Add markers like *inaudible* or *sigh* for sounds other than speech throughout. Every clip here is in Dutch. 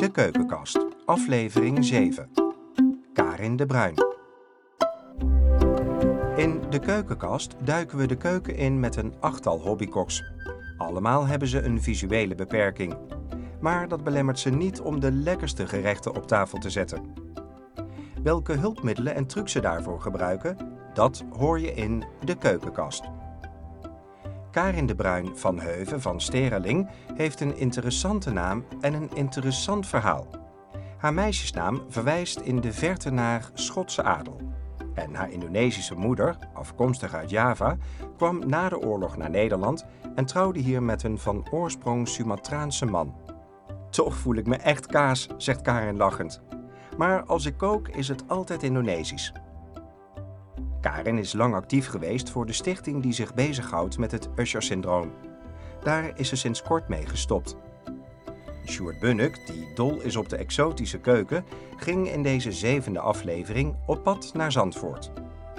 De Keukenkast, aflevering 7. Karin de Bruin. In De Keukenkast duiken we de keuken in met een achttal hobbykoks. Allemaal hebben ze een visuele beperking. Maar dat belemmert ze niet om de lekkerste gerechten op tafel te zetten. Welke hulpmiddelen en trucs ze daarvoor gebruiken, dat hoor je in De Keukenkast. Karin de Bruin van Heuven van Sterreling heeft een interessante naam en een interessant verhaal. Haar meisjesnaam verwijst in de verte naar Schotse adel. En haar Indonesische moeder, afkomstig uit Java, kwam na de oorlog naar Nederland en trouwde hier met een van oorsprong Sumatraanse man. Toch voel ik me echt kaas, zegt Karin lachend. Maar als ik kook is het altijd Indonesisch. Karin is lang actief geweest voor de stichting die zich bezighoudt met het Usher-syndroom. Daar is ze sinds kort mee gestopt. Sjoerd die dol is op de exotische keuken, ging in deze zevende aflevering op pad naar Zandvoort.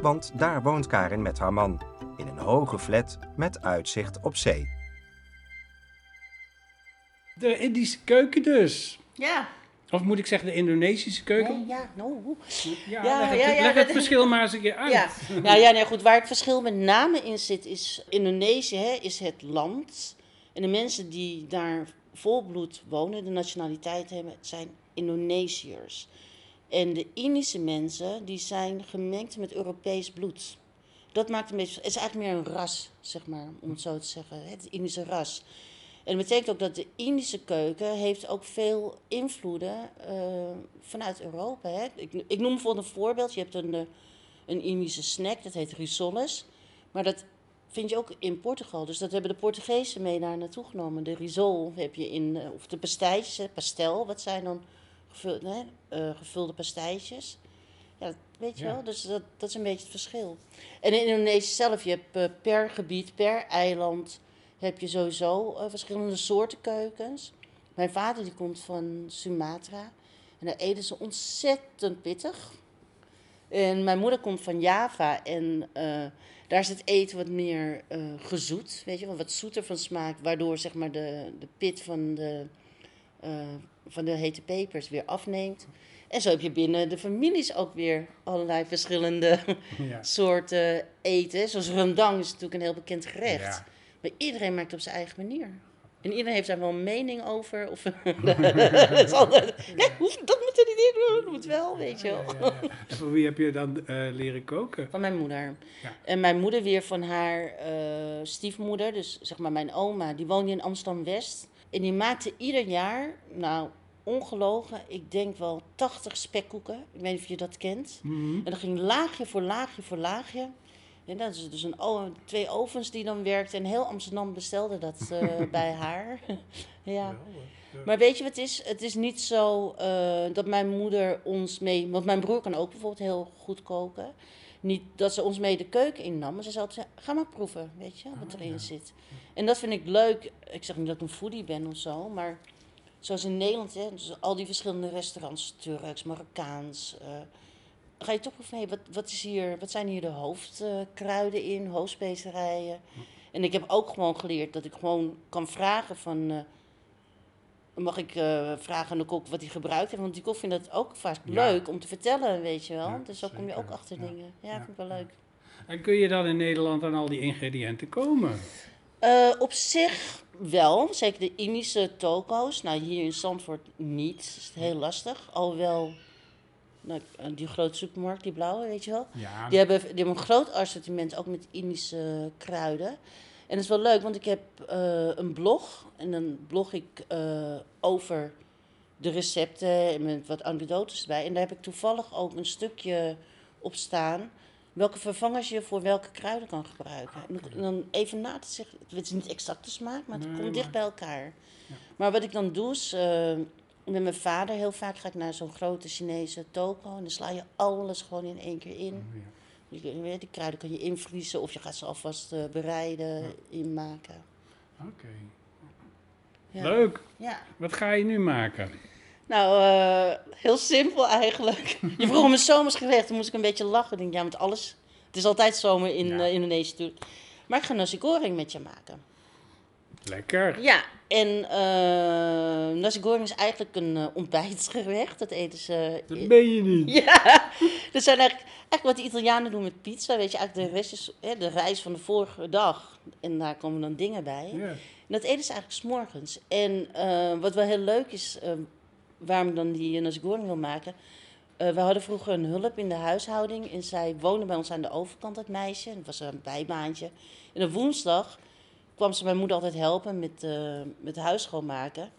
Want daar woont Karin met haar man, in een hoge flat met uitzicht op zee. De Indische keuken dus. Ja. Of moet ik zeggen de Indonesische keuken? Nee, ja, no. Ja, Ja, leg, het, ja, leg het verschil maar eens een keer uit. Ja. Nou ja, nee, goed. Waar het verschil met name in zit, is Indonesië hè, is het land. En de mensen die daar volbloed wonen, de nationaliteit hebben, zijn Indonesiërs. En de Indische mensen, die zijn gemengd met Europees bloed. Dat maakt een beetje, het is eigenlijk meer een ras, zeg maar, om het zo te zeggen. Het Indische ras. En dat betekent ook dat de Indische keuken heeft ook veel invloeden eh, vanuit Europa. Hè. Ik, ik noem bijvoorbeeld een voorbeeld. Je hebt een, eh, een Indische snack, dat heet risoles. Maar dat vind je ook in Portugal. Dus dat hebben de Portugezen mee daar naartoe genomen. De risol heb je in, eh, of de pastijtjes, pastel, wat zijn dan gevulde, hè, gevulde pastijtjes. Ja, dat weet je Ja. wel. Dus dat, dat is een beetje het verschil. En in Indonesië zelf, je hebt per gebied, per eiland, heb je sowieso eh, verschillende soorten keukens. Mijn vader die komt van Sumatra. En daar eten ze ontzettend pittig. En mijn moeder komt van Java. En eh, daar is het eten wat meer eh, gezoet. Weet je wel, wat zoeter van smaak. Waardoor zeg maar de, de pit van de, van de hete pepers weer afneemt. En zo heb je binnen de families ook weer allerlei verschillende Ja. *laughs* soorten eten. Zoals rendang is natuurlijk een heel bekend gerecht. Ja. Maar iedereen maakt het op zijn eigen manier. En iedereen heeft daar wel een mening over. Of, *laughs* *laughs* Het is altijd, hoeft- *laughs* dat moet er niet in, dat moet wel, weet je wel. Ja, ja, ja. En voor wie heb je dan eh, leren koken? Van mijn moeder. Ja. En mijn moeder weer van haar eh, stiefmoeder, dus zeg maar mijn oma, die woonde in Amsterdam-West. En die maakte ieder jaar, nou ongelogen, ik denk wel 80 spekkoeken. Ik weet niet of je dat kent. Mhm. En dan ging laagje voor laagje voor laagje. En dat is dus een, twee ovens die dan werkten. En heel Amsterdam bestelde dat eh, *laughs* bij haar. *laughs* ja. Maar weet je wat het is? Het is niet zo eh, dat mijn moeder ons mee... Want mijn broer kan ook bijvoorbeeld heel goed koken. Niet dat ze ons mee de keuken innam. Maar ze zei altijd, ga maar proeven, weet je, wat erin zit. En dat vind ik leuk. Ik zeg niet dat ik een foodie ben of zo, maar... Zoals in Nederland, hè, dus al die verschillende restaurants, Turks, Marokkaans... eh, ga je toch proeven, hey, wat, wat, is hier, wat zijn hier de hoofdkruiden in, hoofdspecerijen? En ik heb ook gewoon geleerd dat ik gewoon kan vragen van... eh, mag ik eh, vragen aan de kok wat hij gebruikt heeft? Want die kok vindt dat ook vaak Ja. leuk om te vertellen, weet je wel. Ja, dus zo kom je ook achter Ja. dingen. Ja, Ja. vind ik wel leuk. En kun je dan in Nederland aan al die ingrediënten komen? Eh, op zich wel, zeker de Indische toko's. Nou, hier in Zandvoort niet. Dat is heel lastig. Alhoewel, nou, die grote supermarkt, die blauwe, weet je wel. Ja, Die hebben, die hebben een groot assortiment, ook met Indische kruiden. En dat is wel leuk, want ik heb eh, een blog. En dan blog ik eh, over de recepten en met wat anekdotes erbij. En daar heb ik toevallig ook een stukje op staan. Welke vervangers je voor welke kruiden kan gebruiken. En dan- En dan even na te zeggen. Het is niet exact de smaak, maar het Nee, komt dicht maar- bij elkaar. Maar wat ik dan doe is. eh, met mijn vader heel vaak ga ik naar zo'n grote Chinese toko. En dan sla je alles gewoon in één keer in. Ja. Je, je weet, die kruiden kan je invriezen of je gaat ze alvast eh, bereiden, inmaken. Oké. Ja. Leuk. Ja. Wat ga je nu maken? Nou, eh, heel simpel eigenlijk. *laughs* Je vroeg om een zomersgerecht, toen moest ik een beetje lachen. Ik denk, ja, met alles. Het is altijd zomer in Ja. eh, Indonesië natuurlijk. Maar ik ga nasi goreng met je maken. Lekker. Ja, en eh nasi goreng is eigenlijk een eh, ontbijtsgerecht. Dat eten ze... Dat ben je niet. *laughs* Ja, dat zijn eigenlijk, eigenlijk wat de Italianen doen met pizza. Weet je, eigenlijk de restjes, hè, de rijst van de vorige dag. En daar komen dan dingen bij. Ja. En dat eten ze eigenlijk s'morgens. En eh, wat wel heel leuk is, eh, waarom ik dan die nasi goreng wil maken. eh, we hadden vroeger een hulp in de huishouding. En zij woonde bij ons aan de overkant, dat meisje. En het was een bijbaantje. En op woensdag kwam ze mijn moeder altijd helpen met, eh met huis schoonmaken.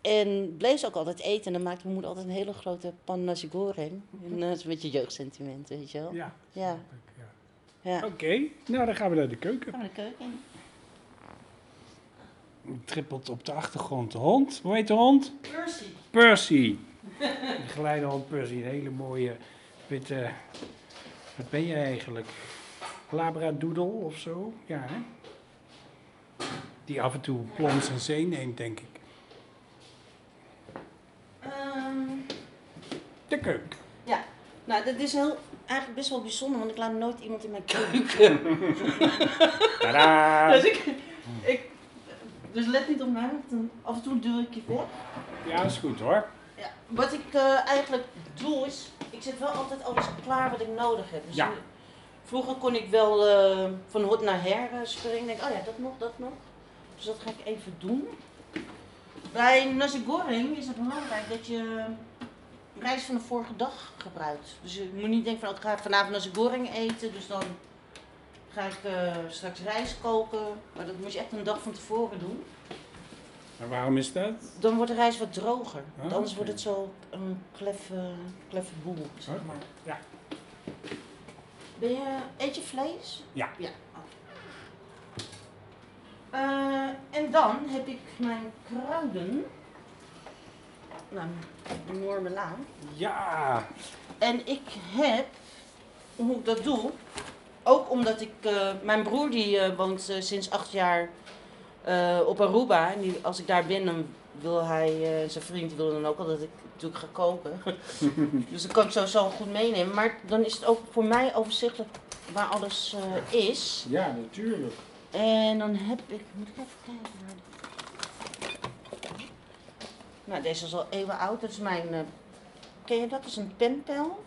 En bleef ze ook altijd eten. En dan maakte mijn moeder altijd een hele grote pan nasi goreng. En dat is een beetje jeugdsentiment, weet je wel. Ja. Ja, ja. ja. Oké, nou dan gaan we naar de keuken. Gaan we de keuken in? Trippelt op de achtergrond de hond. Hoe heet de hond? Percy. Percy. De geleidehond Percy. Een hele mooie witte... Wat ben je eigenlijk? Labradoodle of zo? Ja, hè? Die af en toe plons en zee neemt, denk ik. Ehm, De keuken. ja, nou dat is heel, eigenlijk best wel bijzonder, want ik laat nooit iemand in mijn keuken. *laughs* Tadaa! dus, ik, ik, dus let niet op mij, want dan af en toe duw ik je weg. Ja, is goed hoor. Ja, wat ik eh, eigenlijk doe is, ik zet wel altijd alles klaar wat ik nodig heb. Dus Ja. vroeger kon ik wel eh, van hot naar her eh, springen. Ik denk, oh ja, dat nog, dat nog. Dus dat ga ik even doen. Bij nasi goreng is het belangrijk dat je rijst van de vorige dag gebruikt. Dus je moet niet denken van, oh, ik ga vanavond nasi goreng eten, dus dan ga ik eh, straks rijst koken. Maar dat moet je echt een dag van tevoren doen. En waarom is dat? Dan wordt de rijst wat droger. Ah, Want anders oké. wordt het zo een kleffe, kleffe boel, zeg Oké. maar. Ja. Ben je, eet je vlees? Ja. Ja. Eh, en dan heb ik mijn kruiden. Nou, een enorme. Ja. En ik heb, hoe ik dat doe, ook omdat ik, eh, mijn broer die eh, woont sinds acht jaar op Aruba. En die, als ik daar ben, dan wil hij, zijn vriend wil dan ook al dat ik natuurlijk ga koken. *laughs* dus dan kan ik sowieso goed meenemen. Maar dan is het ook voor mij overzichtelijk waar alles is. Ja, natuurlijk. En dan heb ik, moet ik even kijken Nou, deze is al eeuwen oud. Dat is mijn, eh, ken je dat? Dat is een penpel.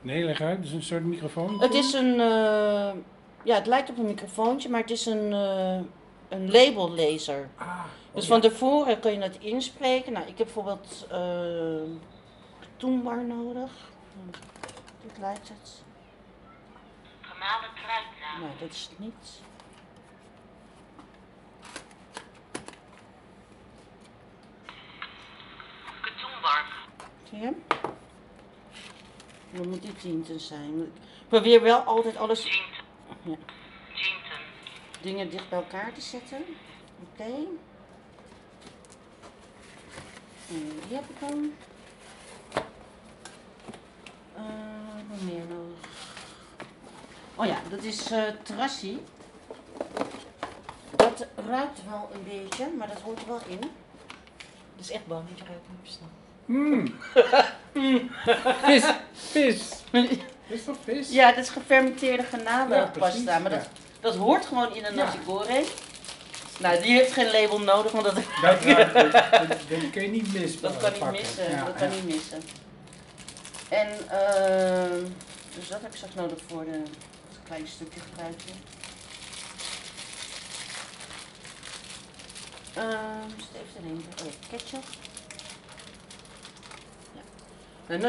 Nee, leg uit. Het is een soort microfoon. Het is een, eh, ja, het lijkt op een microfoontje, maar het is een, eh een labellezer. Ah, Dus oh van ja. tevoren kun je het inspreken. Nou, ik heb bijvoorbeeld uh, katoenbar nodig. Dit lijkt het. Gemalen kruidnaam. Nou, dat is het niet. Zie je? hem? Dan moet dit tinten zijn. Ik probeer wel altijd alles Jinten. Ja. Jinten. dingen dicht bij elkaar te zetten. Oké. En die heb ik dan. Eh, wat meer nodig. Oh ja, dat is eh trassie. Dat ruikt wel een beetje, maar dat hoort er wel in. Dat is echt bang, dat je ruikt niet verstaan. Mm. *laughs* vis. Vis. Is toch vis? Ja, dat is gefermenteerde Ja, garnalenpasta, maar dat, ja. dat hoort gewoon in een Ja. nasi goreng. Nou, die heeft geen label nodig, want dat, Dat, dat, dat, dat kun je niet missen. dat kan niet missen. Ja, dat kan ja. niet missen. En, ehm dus dat heb ik straks nodig voor de, het kleine stukje gebruiken. Ehm zit even te denken. Oh ketchup. Nou,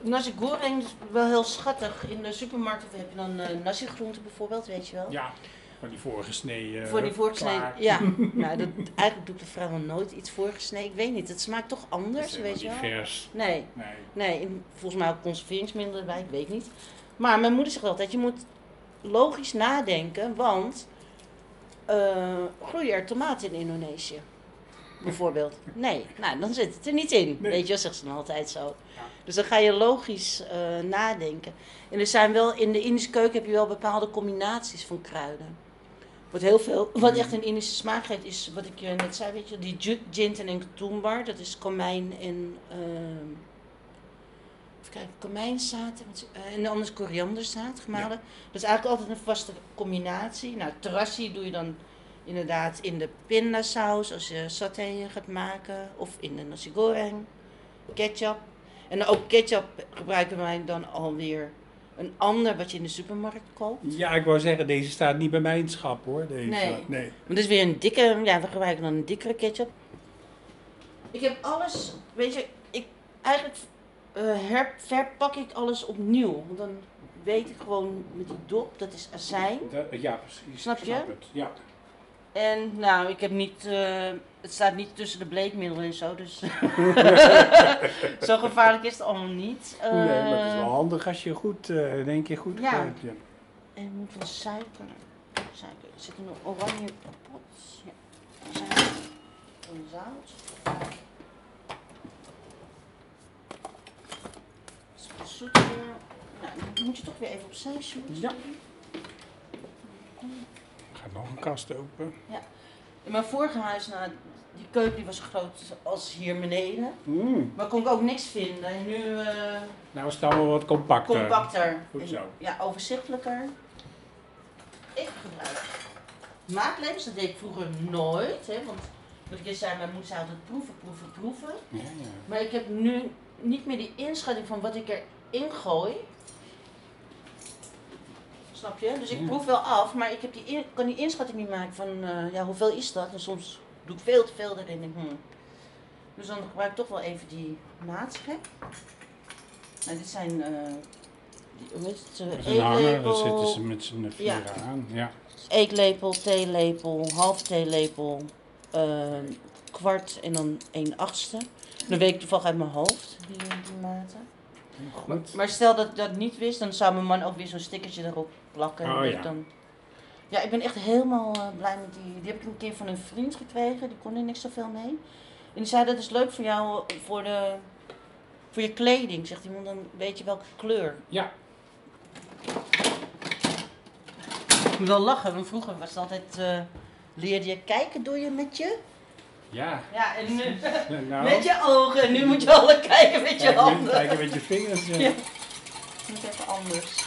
nasi, goreng is wel heel schattig. In de supermarkt heb je dan eh nasi groenten bijvoorbeeld, weet je wel. Ja, van die vorige snee. eh, Voor die voorgesneden. Ja, *laughs* nou, dat, eigenlijk doe ik er vrijwel nooit iets voorgesneden. Ik weet niet, het smaakt toch anders, weet je wel? vers. Nee, Nee. nee, en volgens mij ook conserveringsmiddelen erbij, ik weet niet. Maar mijn moeder zegt altijd, je moet logisch nadenken, want eh, groeien er tomaten in Indonesië? Bijvoorbeeld. Nee, nou dan zit het er niet in. Nee. Weet je, zegt ze dan altijd zo. Ja. Dus dan ga je logisch eh, nadenken. En er zijn wel, in de Indische keuken heb je wel bepaalde combinaties van kruiden. Wat heel veel, wat echt een Indische smaak geeft, is wat ik je net zei, weet je, die jinten en katoenbar. Dat is komijn en, ehm even kijken, komijnzaad en, eh, en anders korianderzaad gemalen. Dat is eigenlijk altijd een vaste combinatie. Nou, terrassi doe je dan inderdaad in de pindasaus als je saté gaat maken. Of in de nasi goreng. Ketchup. En ook ketchup gebruiken wij dan alweer een ander wat je in de supermarkt koopt. Ja, ik wou zeggen, deze staat niet bij mij in het schap hoor. Deze. Nee. nee. Maar dit is weer een dikke, ja, we gebruiken dan een dikkere ketchup. Ik heb alles, weet je, ik, eigenlijk her, verpak ik alles opnieuw. Want dan weet ik gewoon met die dop, dat is azijn. Ja, precies. Snap je? het. Ja. En nou, ik heb niet, eh, het staat niet tussen de bleekmiddelen en zo, dus zo gevaarlijk is het allemaal niet. nee, maar het is Eh, wel handig als je goed, eh, in één keer goed Ja. gebruikt, ja. En moet wel suiker. Suiker. Er zit een oranje pot. Ja. Suiker. En zout. Zoet? Nou, dan moet je toch weer even opzij zoeken. Ja. Gaat nog een kast open. In mijn vorige huis, nou, die keuken die was zo groot als hier beneden. Mm. Maar kon ik ook niks vinden. En nu eh, Nou is het allemaal wat compacter. compacter. Goed zo. Ja, overzichtelijker. Ik gebruik maatlepels. Dat deed ik vroeger nooit. Hè, want wat ik zei, mijn moeder zei altijd proeven, proeven, proeven. Ja, ja. Maar ik heb nu niet meer die inschatting van wat ik erin gooi. Snap je? Dus ik Ja. proef wel af, maar ik heb die in- kan die inschatting niet maken van eh, ja, hoeveel is dat? En soms doe ik veel te veel erin. en Denk, hmm. Dus dan gebruik ik toch wel even die maatschep. Nou, dit zijn eh die, hoe heet het? eh, hanger, daar eetlepel, zitten ze met z'n vieren Ja. aan. Ja. eetlepel, theelepel, half theelepel, eh, kwart en dan een achtste. Dan weet ik toevallig uit mijn hoofd die, die maten. Maar, maar stel dat ik dat niet wist, dan zou mijn man ook weer zo'n stickertje erop plakken. Oh, ja. Dan... ja, ik ben echt helemaal eh, blij met die. Die heb ik een keer van een vriend gekregen, die kon er niks zoveel mee. En die zei dat is leuk voor jou, eh, voor, de, voor je kleding, zegt hij, want dan weet je welke kleur. Ja. Ik moet wel lachen, want vroeger was het altijd, eh, leerde je kijken door je met je... Ja. Ja, en nu *laughs* Nou, *laughs* met je ogen, en nu moet je alle *laughs* kijken met je handen. Kijken met je vingers. Ja. Ja. Moet even anders.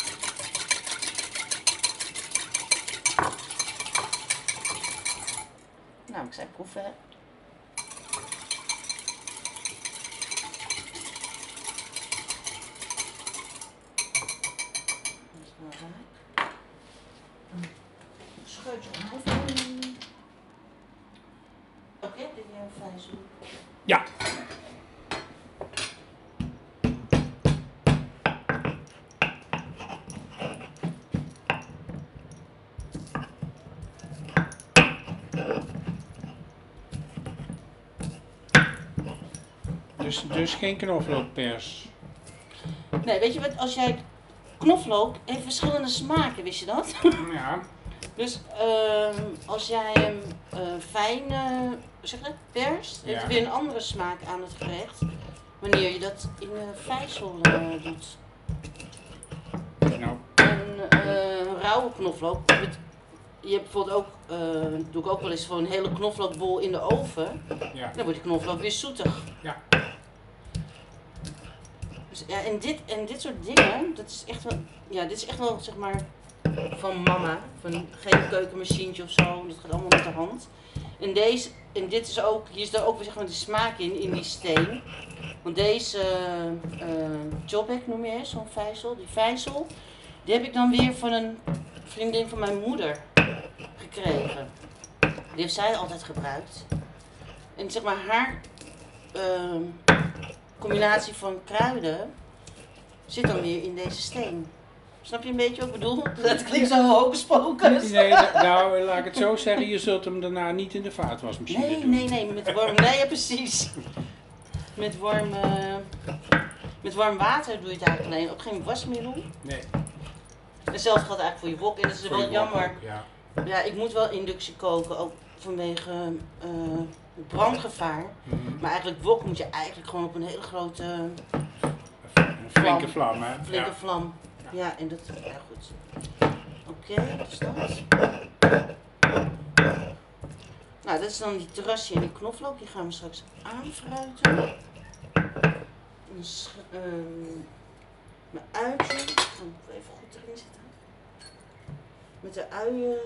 Zei proeven. hè. Dat is wel raak. Een scheutje proeven. Oké, dit weer een vijzel. ja. Dus, geen knoflookpers. Nee, weet je wat, als jij knoflook heeft verschillende smaken, wist je dat? Ja. *laughs* Dus ehm, als jij hem eh, fijn eh, zeg dat, perst, heeft Ja. het weer een andere smaak aan het gerecht. Wanneer je dat in de vijzel eh, doet. Nou, En eh, rauwe knoflook, je hebt bijvoorbeeld ook, eh, doe ik ook wel eens gewoon een hele knoflookbol in de oven. ja. Dan wordt die knoflook weer zoetig. Ja. Dus, ja, en, dit, en dit soort dingen, dat is echt wel, ja, dit is echt wel zeg maar van mama. Van geen keukenmachientje of zo, dat gaat allemaal met de hand. En deze, en dit is ook, hier is er ook weer zeg maar de smaak in, in die steen. Want deze eh jobek noem je zo'n vijzel, die vijzel, die heb ik dan weer van een vriendin van mijn moeder gekregen. Die heeft zij altijd gebruikt. En zeg maar haar ehm, combinatie van kruiden zit dan weer in deze steen. Snap je een beetje wat ik bedoel? *laughs* Dat klinkt zo hocus pocus. Nee, nou, laat ik het zo zeggen, je zult hem daarna niet in de vaatwasmachine Nee, doen. nee, nee, met warm, nee, ja, precies. Met warm, eh, met warm water doe je het eigenlijk alleen, ook geen wasmiddel. Nee. En hetzelfde geldt eigenlijk voor je wok en dat is voor wel jammer. wok Ja. Ja, ik moet wel inductie koken, ook vanwege eh, brandgevaar. Mhm. Maar eigenlijk wok moet je eigenlijk gewoon op een hele grote, Een flinke vlam, hè? flinke Ja. vlam. Ja, en dat, ja goed. Oké, is dat. Nou, dat is dan die terrasje en die knoflook. Die gaan we straks aanfruiten. En dan sch- ehm, mijn uitje. Ik ga hem even goed erin zetten. Met de uien.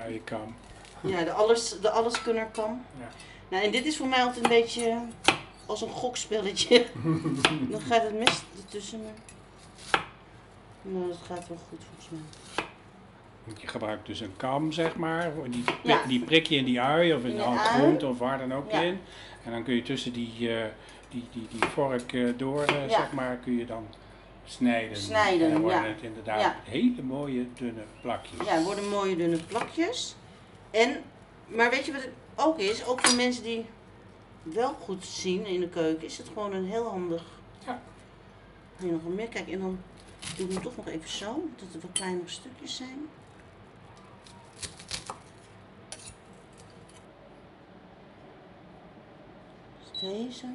uienkam. Ja, de, alles, de alleskunnerkam. Ja. Nou, en dit is voor mij altijd een beetje als een gokspelletje. *laughs* Dan gaat het mes ertussen, maar... Nou, dat gaat wel goed volgens mij. Je gebruikt dus een kam, zeg maar. Die, Ja. die prik je in die ui of in de handgroente of waar dan ook Ja. in. En dan kun je tussen die, eh, die, die, die vork eh, door, eh, Ja. zeg maar, kun je dan snijden. Snijden, en dan worden ja. het inderdaad hele mooie dunne plakjes. Ja, het worden mooie dunne plakjes. En, maar weet je wat het ook is? Ook voor mensen die wel goed zien in de keuken, is het gewoon een heel handig. Ja. Hier nog wat meer. Kijk, en dan doe ik hem toch nog even zo, dat er wat kleinere stukjes zijn. Dus deze.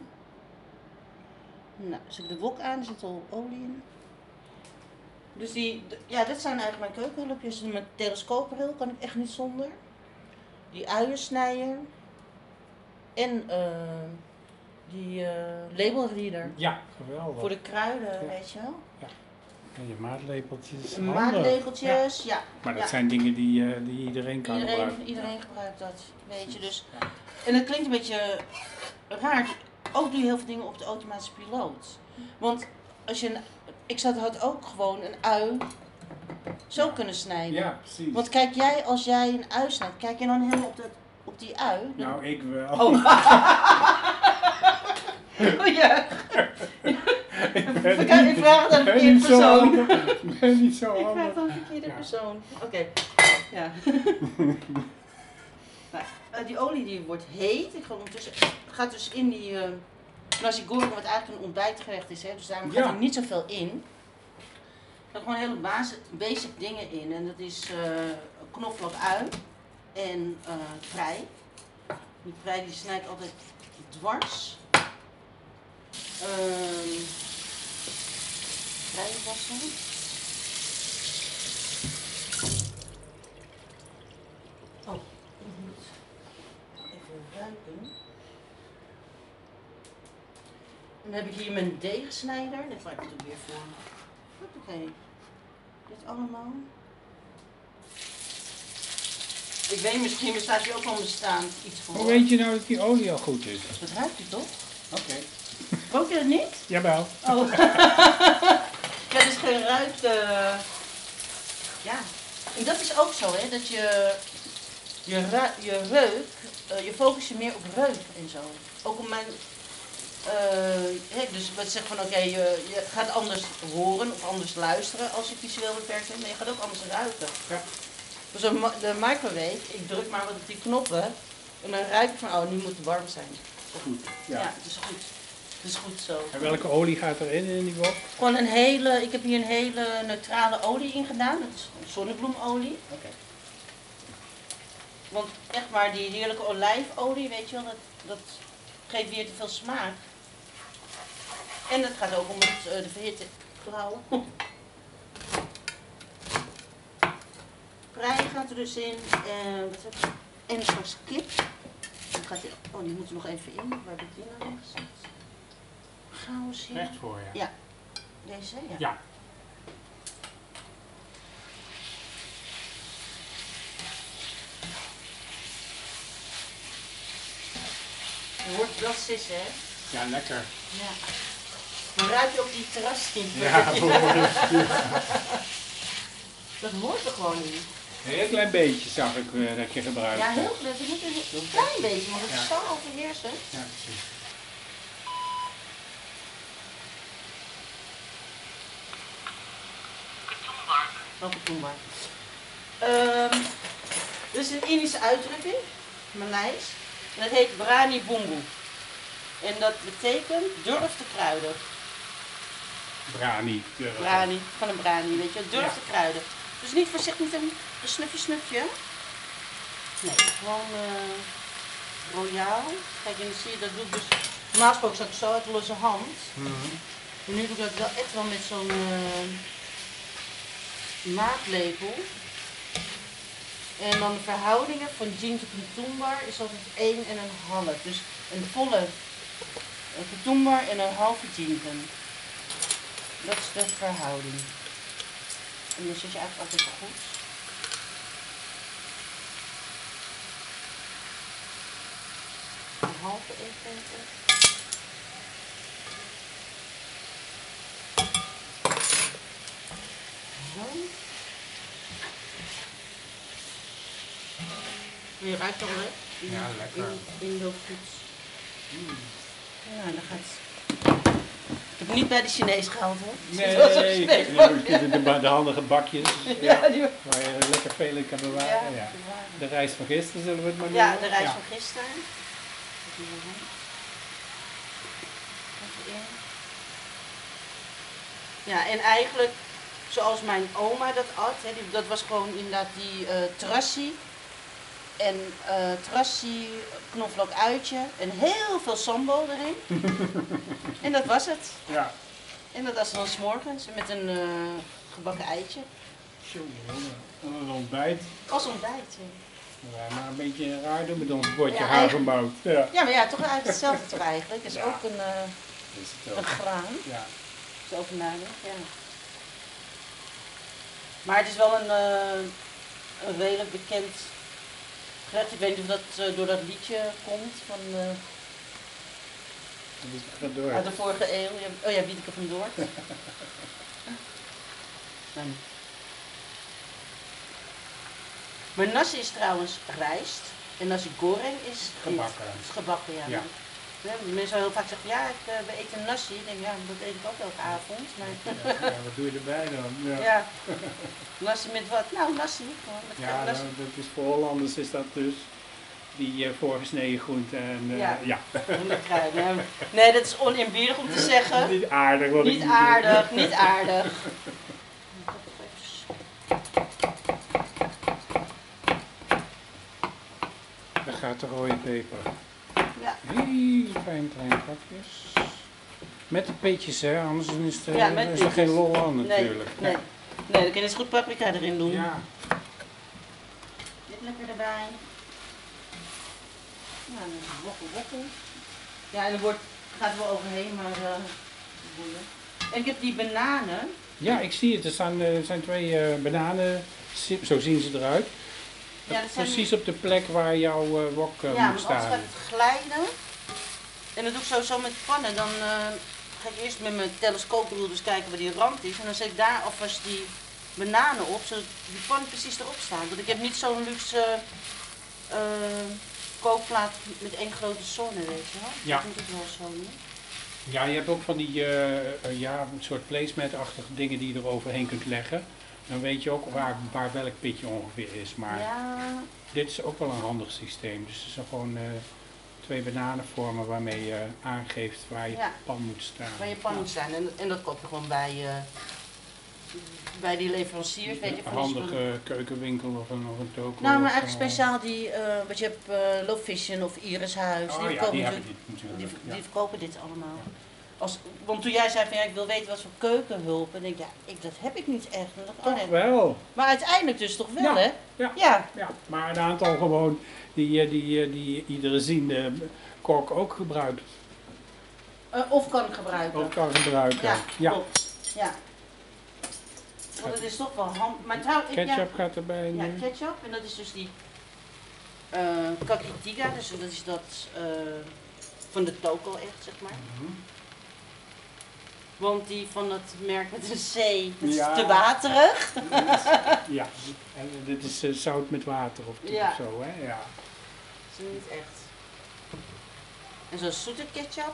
Nou, zet ik de wok aan, er zit al olie in. Dus die, ja, dit zijn eigenlijk mijn keukenhulpjes. Mijn telescoopbril kan ik echt niet zonder. Die uiensnijer. En eh, die eh, labelreader. Ja, geweldig. Voor de kruiden, Ja. weet je wel. En je maatlepeltjes. Handig. Ja. maatlegeltjes, ja. Maar dat ja. zijn dingen die, eh, die iedereen kan Iedereen, gebruiken. iedereen gebruikt dat, weet je. Dus. En het klinkt een beetje raar. Ook doe je heel veel dingen op de automatische piloot. Want als je een, ik zou had ook gewoon een ui zo kunnen snijden. Ja, precies. Want kijk jij, als jij een ui snijdt, kijk je dan helemaal op, dat, op die ui? Dan- Nou, ik wel. Oh. *laughs* Oh ja. ik *laughs* ben Ik ga- ik vraag het aan de verkeerde persoon. handig. Ik ben niet zo *laughs* Ik vraag handig. het aan de verkeerde Ja. persoon. Oké. Ja. nou, eh, die olie die wordt heet. Ik ga ondertussen, gaat dus in die eh nasi goreng, wat eigenlijk een ontbijtgerecht is. Hè, dus daarom gaat Ja. er niet zoveel in. Er gewoon hele basis, basic dingen in. En dat is eh knoflook ui en prei. Die prei die snij ik altijd dwars. Wassen. Oh, ik moet even ruiken. Dan heb ik hier mijn deegsnijder. Dit maak ik het weer voor. Oké. Allemaal. Ik weet misschien bestaat hier ook wel bestaand iets voor. Hoe weet je nou dat die olie al goed is? Dat ruikt u toch? Oké. Rook je dat niet? Jawel. Oh. *laughs* ja, dus geruikt. eh Ja. En dat is ook zo, hè? Dat je je, ru- je reuk, eh, je focus je meer op reuk en zo. Ook op mijn. Eh, dus wat zeg van oké, je, je gaat anders horen of anders luisteren als je visueel beperkt bent, maar je gaat ook anders ruiken. Ja. Dus de microwave, ik druk maar wat op die knoppen en dan ruik ik van oh, nu moet het warm zijn. Goed. Ja, Ja. het is goed. Het is goed zo. En welke olie gaat erin in die wok? Gewoon een hele, ik heb hier een hele neutrale olie in gedaan. Dat is zonnebloemolie. Oké. Want echt maar die heerlijke olijfolie, weet je wel, dat, dat geeft weer te veel smaak. En dat gaat ook om het, eh, de verhitte houden. Prei gaat er dus in. En, wat heb ik? en straks kip. Dan gaat die, oh, die moet er nog even in. Waar heb ik die nou neergezet? Gauw hier. Recht voor je. Ja. Deze, ja. Ja. Je hoort wel sissen, hè? Ja, lekker. Ja. Dan ruik je ook die terras niet. Ja. Dat *laughs* hoort er gewoon niet. Een heel klein beetje zag ik eh, dat je gebruikt. Ja, heel moet een klein beetje, want het Ja. is zo overheersen. Ja, precies. Ook. Ehm dit is een Indische uitdrukking, Maleis. En dat heet Brani Bumbu. En dat betekent durf te kruiden. Brani. durf. Brani, van een brani, weet je, durf Ja. te kruiden. Dus niet voorzichtig niet een, een snufje snufje. Nee, gewoon eh royaal. Kijk, en dan zie je, dat doe ik dus, normaal gesproken zou ik zo uit losse hand. En nu doe ik dat wel echt wel met zo'n eh, maatlepel. En dan de verhoudingen van ginger ketumbar is altijd 1 en een half. Dus een volle eh, ketumbar en een halve ginger. Dat is de verhouding. En dan zit je eigenlijk altijd goed. Een halve even. Zo. Je ruikt toch hè? Ja, lekker. In, de hmm. Ja, dan gaat het. Ik heb niet bij de Chinees gehaald hoor. Nee, de, de, de, de handige bakjes. *laughs* Ja, die- Waar je lekker veel in kan bewaren. Ja. Ja, De reis van gisteren zullen we het maar ja, noemen. de reis Ja. van gisteren. Ja, en eigenlijk zoals mijn oma dat at, hè, dat was gewoon inderdaad die trassie. En eh trassie, knoflook uitje en heel veel sambal erin. *laughs* en dat was het. Ja. En dat was dan s'morgens met een eh, gebakken eitje. Zo. Een ontbijt. Als ontbijt. ja. Ja, maar een beetje raar doen met ons bordje Ja. Ja. Ja, maar ja, toch eigenlijk hetzelfde toch eigenlijk. Het is Ja. ook een, eh, Is het een ook. graan. Ja. Zo over nadenken, ja. Maar het is wel een, een redelijk bekend Ik weet niet of dat eh, door dat liedje komt van, door. uit de vorige eeuw. Oh ja, Wiedeke van Doort. Nee. Maar nasi is trouwens rijst en nasi goreng is. Gebakken. Is gebakken, ja. Ja. Mensen heel vaak zeggen, ja, ik, eh, we eten nasi. Ik denk, ja, dat eet ik ook elke avond. Maar Ja, wat doe je erbij dan? Ja, *laughs* ja. Nasi met wat? Nou, nasi. Met ja nasi. nou, dat is voor Hollanders is dat dus die eh, voorgesneden groenten. En, eh, Ja. ja. Nee, dat is oneerbiedig om te zeggen. Niet aardig. Wat Niet aardig, niet aardig. Daar gaat de rode peper. Ja. Heel kleine pakjes. Met de peetjes, hè, anders is, het, eh, Ja, met is er geen lol aan Nee, natuurlijk. nee. Nee, dan kun je eens goed paprika erin doen. Ja. Dit lekker erbij. Ja, dan is het. Ja, en er wordt, gaat er wel overheen, maar eh boeien. En ik heb die bananen. ja, ik zie het. Er staan, eh, er zijn twee eh, bananen. Zo zien ze eruit. Ja, dat zijn Precies op de plek waar jouw wok ja, maar moet anders staan. gaat het glijden. En dat doe ik sowieso met pannen. Dan eh, ga ik eerst met mijn telescoopbril dus kijken waar die rand is. En dan zet ik daar alvast die bananen op, zodat die pan precies erop staat. Want ik heb niet zo'n luxe eh, kookplaat met één grote zonne, weet je wel. Ja. Dat moet ik wel zo doen. Ja, je hebt ook van die eh, ja, een soort placemat-achtige dingen die je er overheen kunt leggen. Dan weet je ook waar, waar welk pitje ongeveer is. Maar Ja, dit is ook wel een handig systeem. Dus het zijn gewoon twee bananenvormen waarmee je aangeeft waar je Ja. pan moet staan. waar je pan moet staan. En, en dat koop je gewoon bij, eh, bij die leveranciers, weet je. Een Van handige keukenwinkel of een, of een toko. Nou, maar eigenlijk speciaal die, eh wat je hebt, eh Low Vision of Iris Huis. Oh die ja, die dit. Die, die verkopen dit allemaal. Als, want toen jij zei van ja, ik wil weten wat voor keukenhulp, en denk ik, ja, ik, dat heb ik niet echt. Dat kan Toch echt. wel. Maar uiteindelijk dus toch wel, Ja, hè? ja. Ja, Ja, maar een aantal gewoon die, eh, die, eh, die iedere ziende kok ook gebruikt. eh, of kan gebruiken. Ook kan gebruiken. Ja, ja. klopt. Ja. Want het is toch wel handig. Maar trouw, ik, ja, Ketchup gaat erbij ja, nu. ketchup. En dat is dus die kakitiga, dus dat is dat van de toko echt, zeg maar. Mhm. Want die van het merk met een C, dat is Ja. te waterig. *laughs* Ja, en dit is eh, zout met water of, Ja. of zo, hè? Ja. Dat is niet echt. En zo'n zoete ketchup.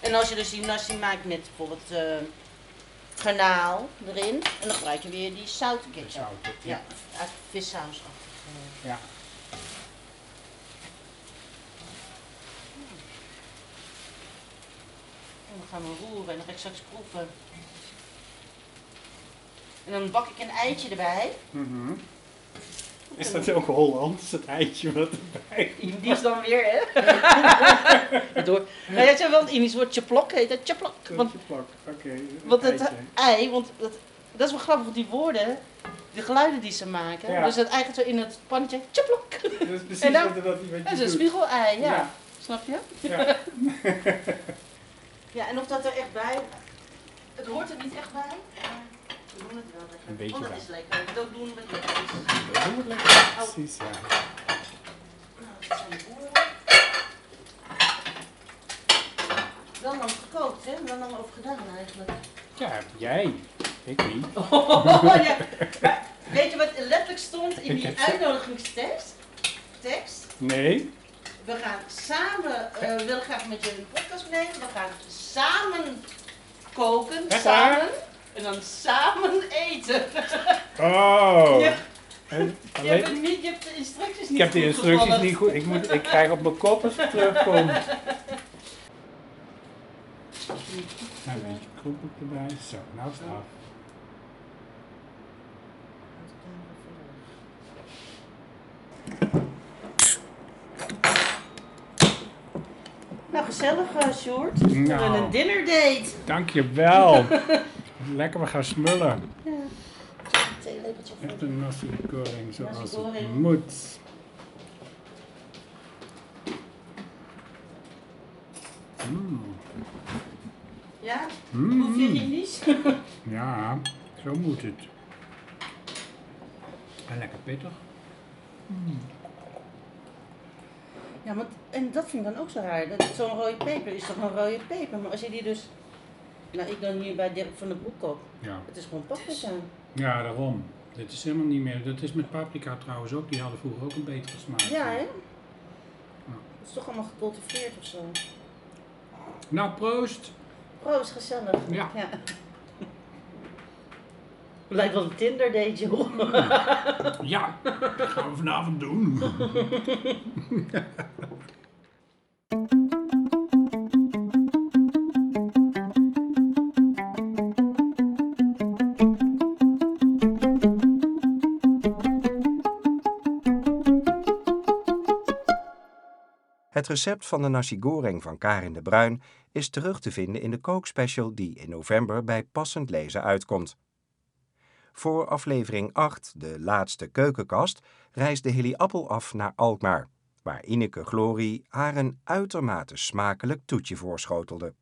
En als je dus die nasi maakt met bijvoorbeeld eh garnaal erin, en dan gebruik je weer die zoute ketchup. Zout, Ja, uit vissausachtig. Ja. Dan gaan we roeren en dan ga ik straks proeven. En dan bak ik een eitje erbij. Mhm. Is dat ook Hollands, het eitje wat erbij Die is dan weer, hè? *laughs* Door. Nou, jij zei wel het Indisch woord chaplok heet dat chaplok. Want. Oké, want het eitje. ei, want dat, dat is wel grappig, want die woorden, de geluiden die ze maken. Ja. Dus dat eigenlijk zo in het pannetje, chaplok. Dat is *laughs* precies En dan- wat, Dat is een spiegelei, ja. Ja. Snap je? Ja. *laughs* Ja, en of dat er echt bij... Het hoort er niet echt bij, maar we doen het wel lekker. Dat is lekker. Dat doen we lekker. Dat doen we lekker, precies, ja. Nou, dat. Wel lang gekookt, hè? Wel lang over gedaan, eigenlijk. Ja, jij. Ik niet. *laughs* Weet je wat letterlijk stond in die uitnodigingstekst? Tekst? Nee. We gaan samen, eh, we willen graag met je een podcast opnemen. We gaan samen koken, Echt waar? samen. En dan samen eten. Oh. *laughs* Ja. En Je alleen- hebt, het niet, je hebt de instructies niet ik heb de goed instructies gevolgd. niet goed. Ik, moet, ik krijg op mijn kop als ik terugkom. *laughs* Nou, een beetje kroepel erbij. Zo, nou is het af. Gezellig, eh Sjoerd. Nou. We hebben een dinnerdate. Dankjewel. *laughs* Lekker, we gaan smullen. Ja. Echt een nasi goreng zoals Nasi het moet. Mm. Ja? Mm. Hoef je Indisch? *laughs* Ja, zo moet het. En lekker pittig. Ja, want, en dat vind ik dan ook zo raar. Dat Zo'n rode peper is toch een rode peper. Maar als je die dus... Nou, ik dan hier bij Dirk van den Broek koop. Ja. Het is gewoon paprika. ja, daarom. Dit is helemaal niet meer. Dat is met paprika trouwens ook. Die hadden vroeger ook een betere smaak. Ja, hè? Het is toch allemaal gecultiveerd of zo. Nou, proost. Proost, gezellig. Ja. ja. Lijkt wel een Tinder date, joh. *laughs* Ja, dat gaan we vanavond doen. Het recept van de nasi goreng van Karin de Bruin is terug te vinden in de kookspecial die in november bij Passend Lezen uitkomt. Voor aflevering 8, de laatste keukenkast, reisde Hilly Appel af naar Alkmaar, waar Ineke Glory haar een uitermate smakelijk toetje voorschotelde.